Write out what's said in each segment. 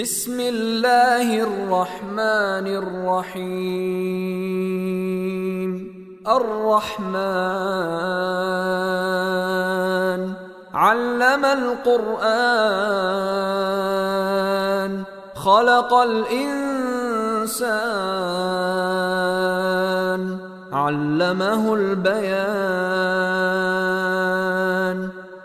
بسم الله الرحمن الرحيم. الرحمن. علم القرآن. خلق الإنسان. علمه البيان.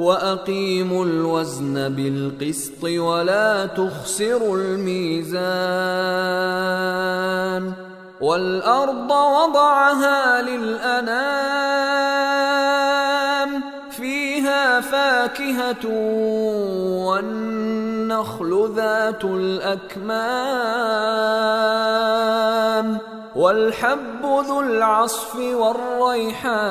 وأقيموا الوزن بالقسط ولا تخسروا الميزان والأرض وضعها للأنام فيها فاكهة والنخل ذات الأكمام والحب ذو العصف والريحان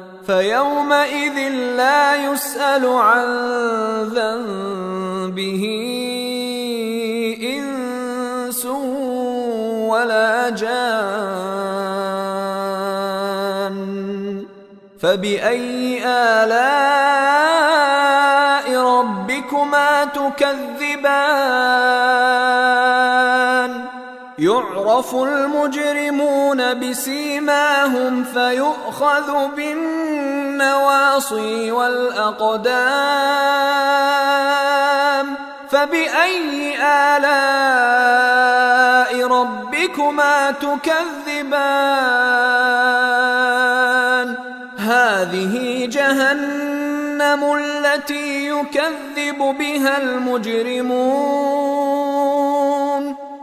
فيومئذ لا يسأل عن ذنبه إنس ولا جان. فبأي آلاء ربكما تكذبان؟ يعرف المجرمون بسيماهم فيؤخذ بالنواصي والأقدام فبأي آلاء ربكما تكذبان؟ هذه جهنم التي يكذب بها المجرمون.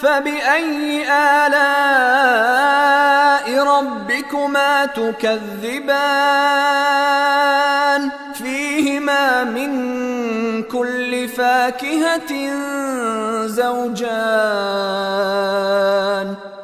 فبأي آلاء ربكما تكذبان؟ فيهما من كل فاكهة زوجان.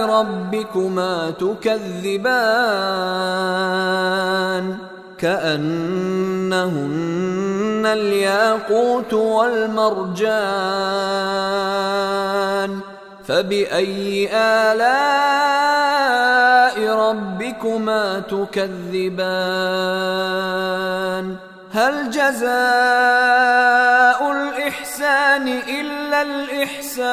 ربكما تكذبان كأنهن الياقوت والمرجان فبأي آلاء ربكما تكذبان؟ هل جزاء الإحسان إلا الإحسان؟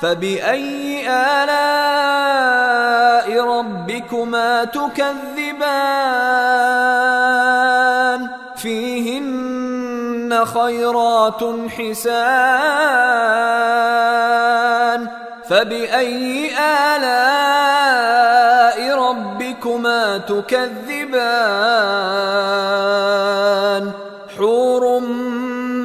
فبأي آلاء ربكما تكذبان؟ فيهن خيرات حسان. فبأي آلاء ربكما تكذبان؟ حور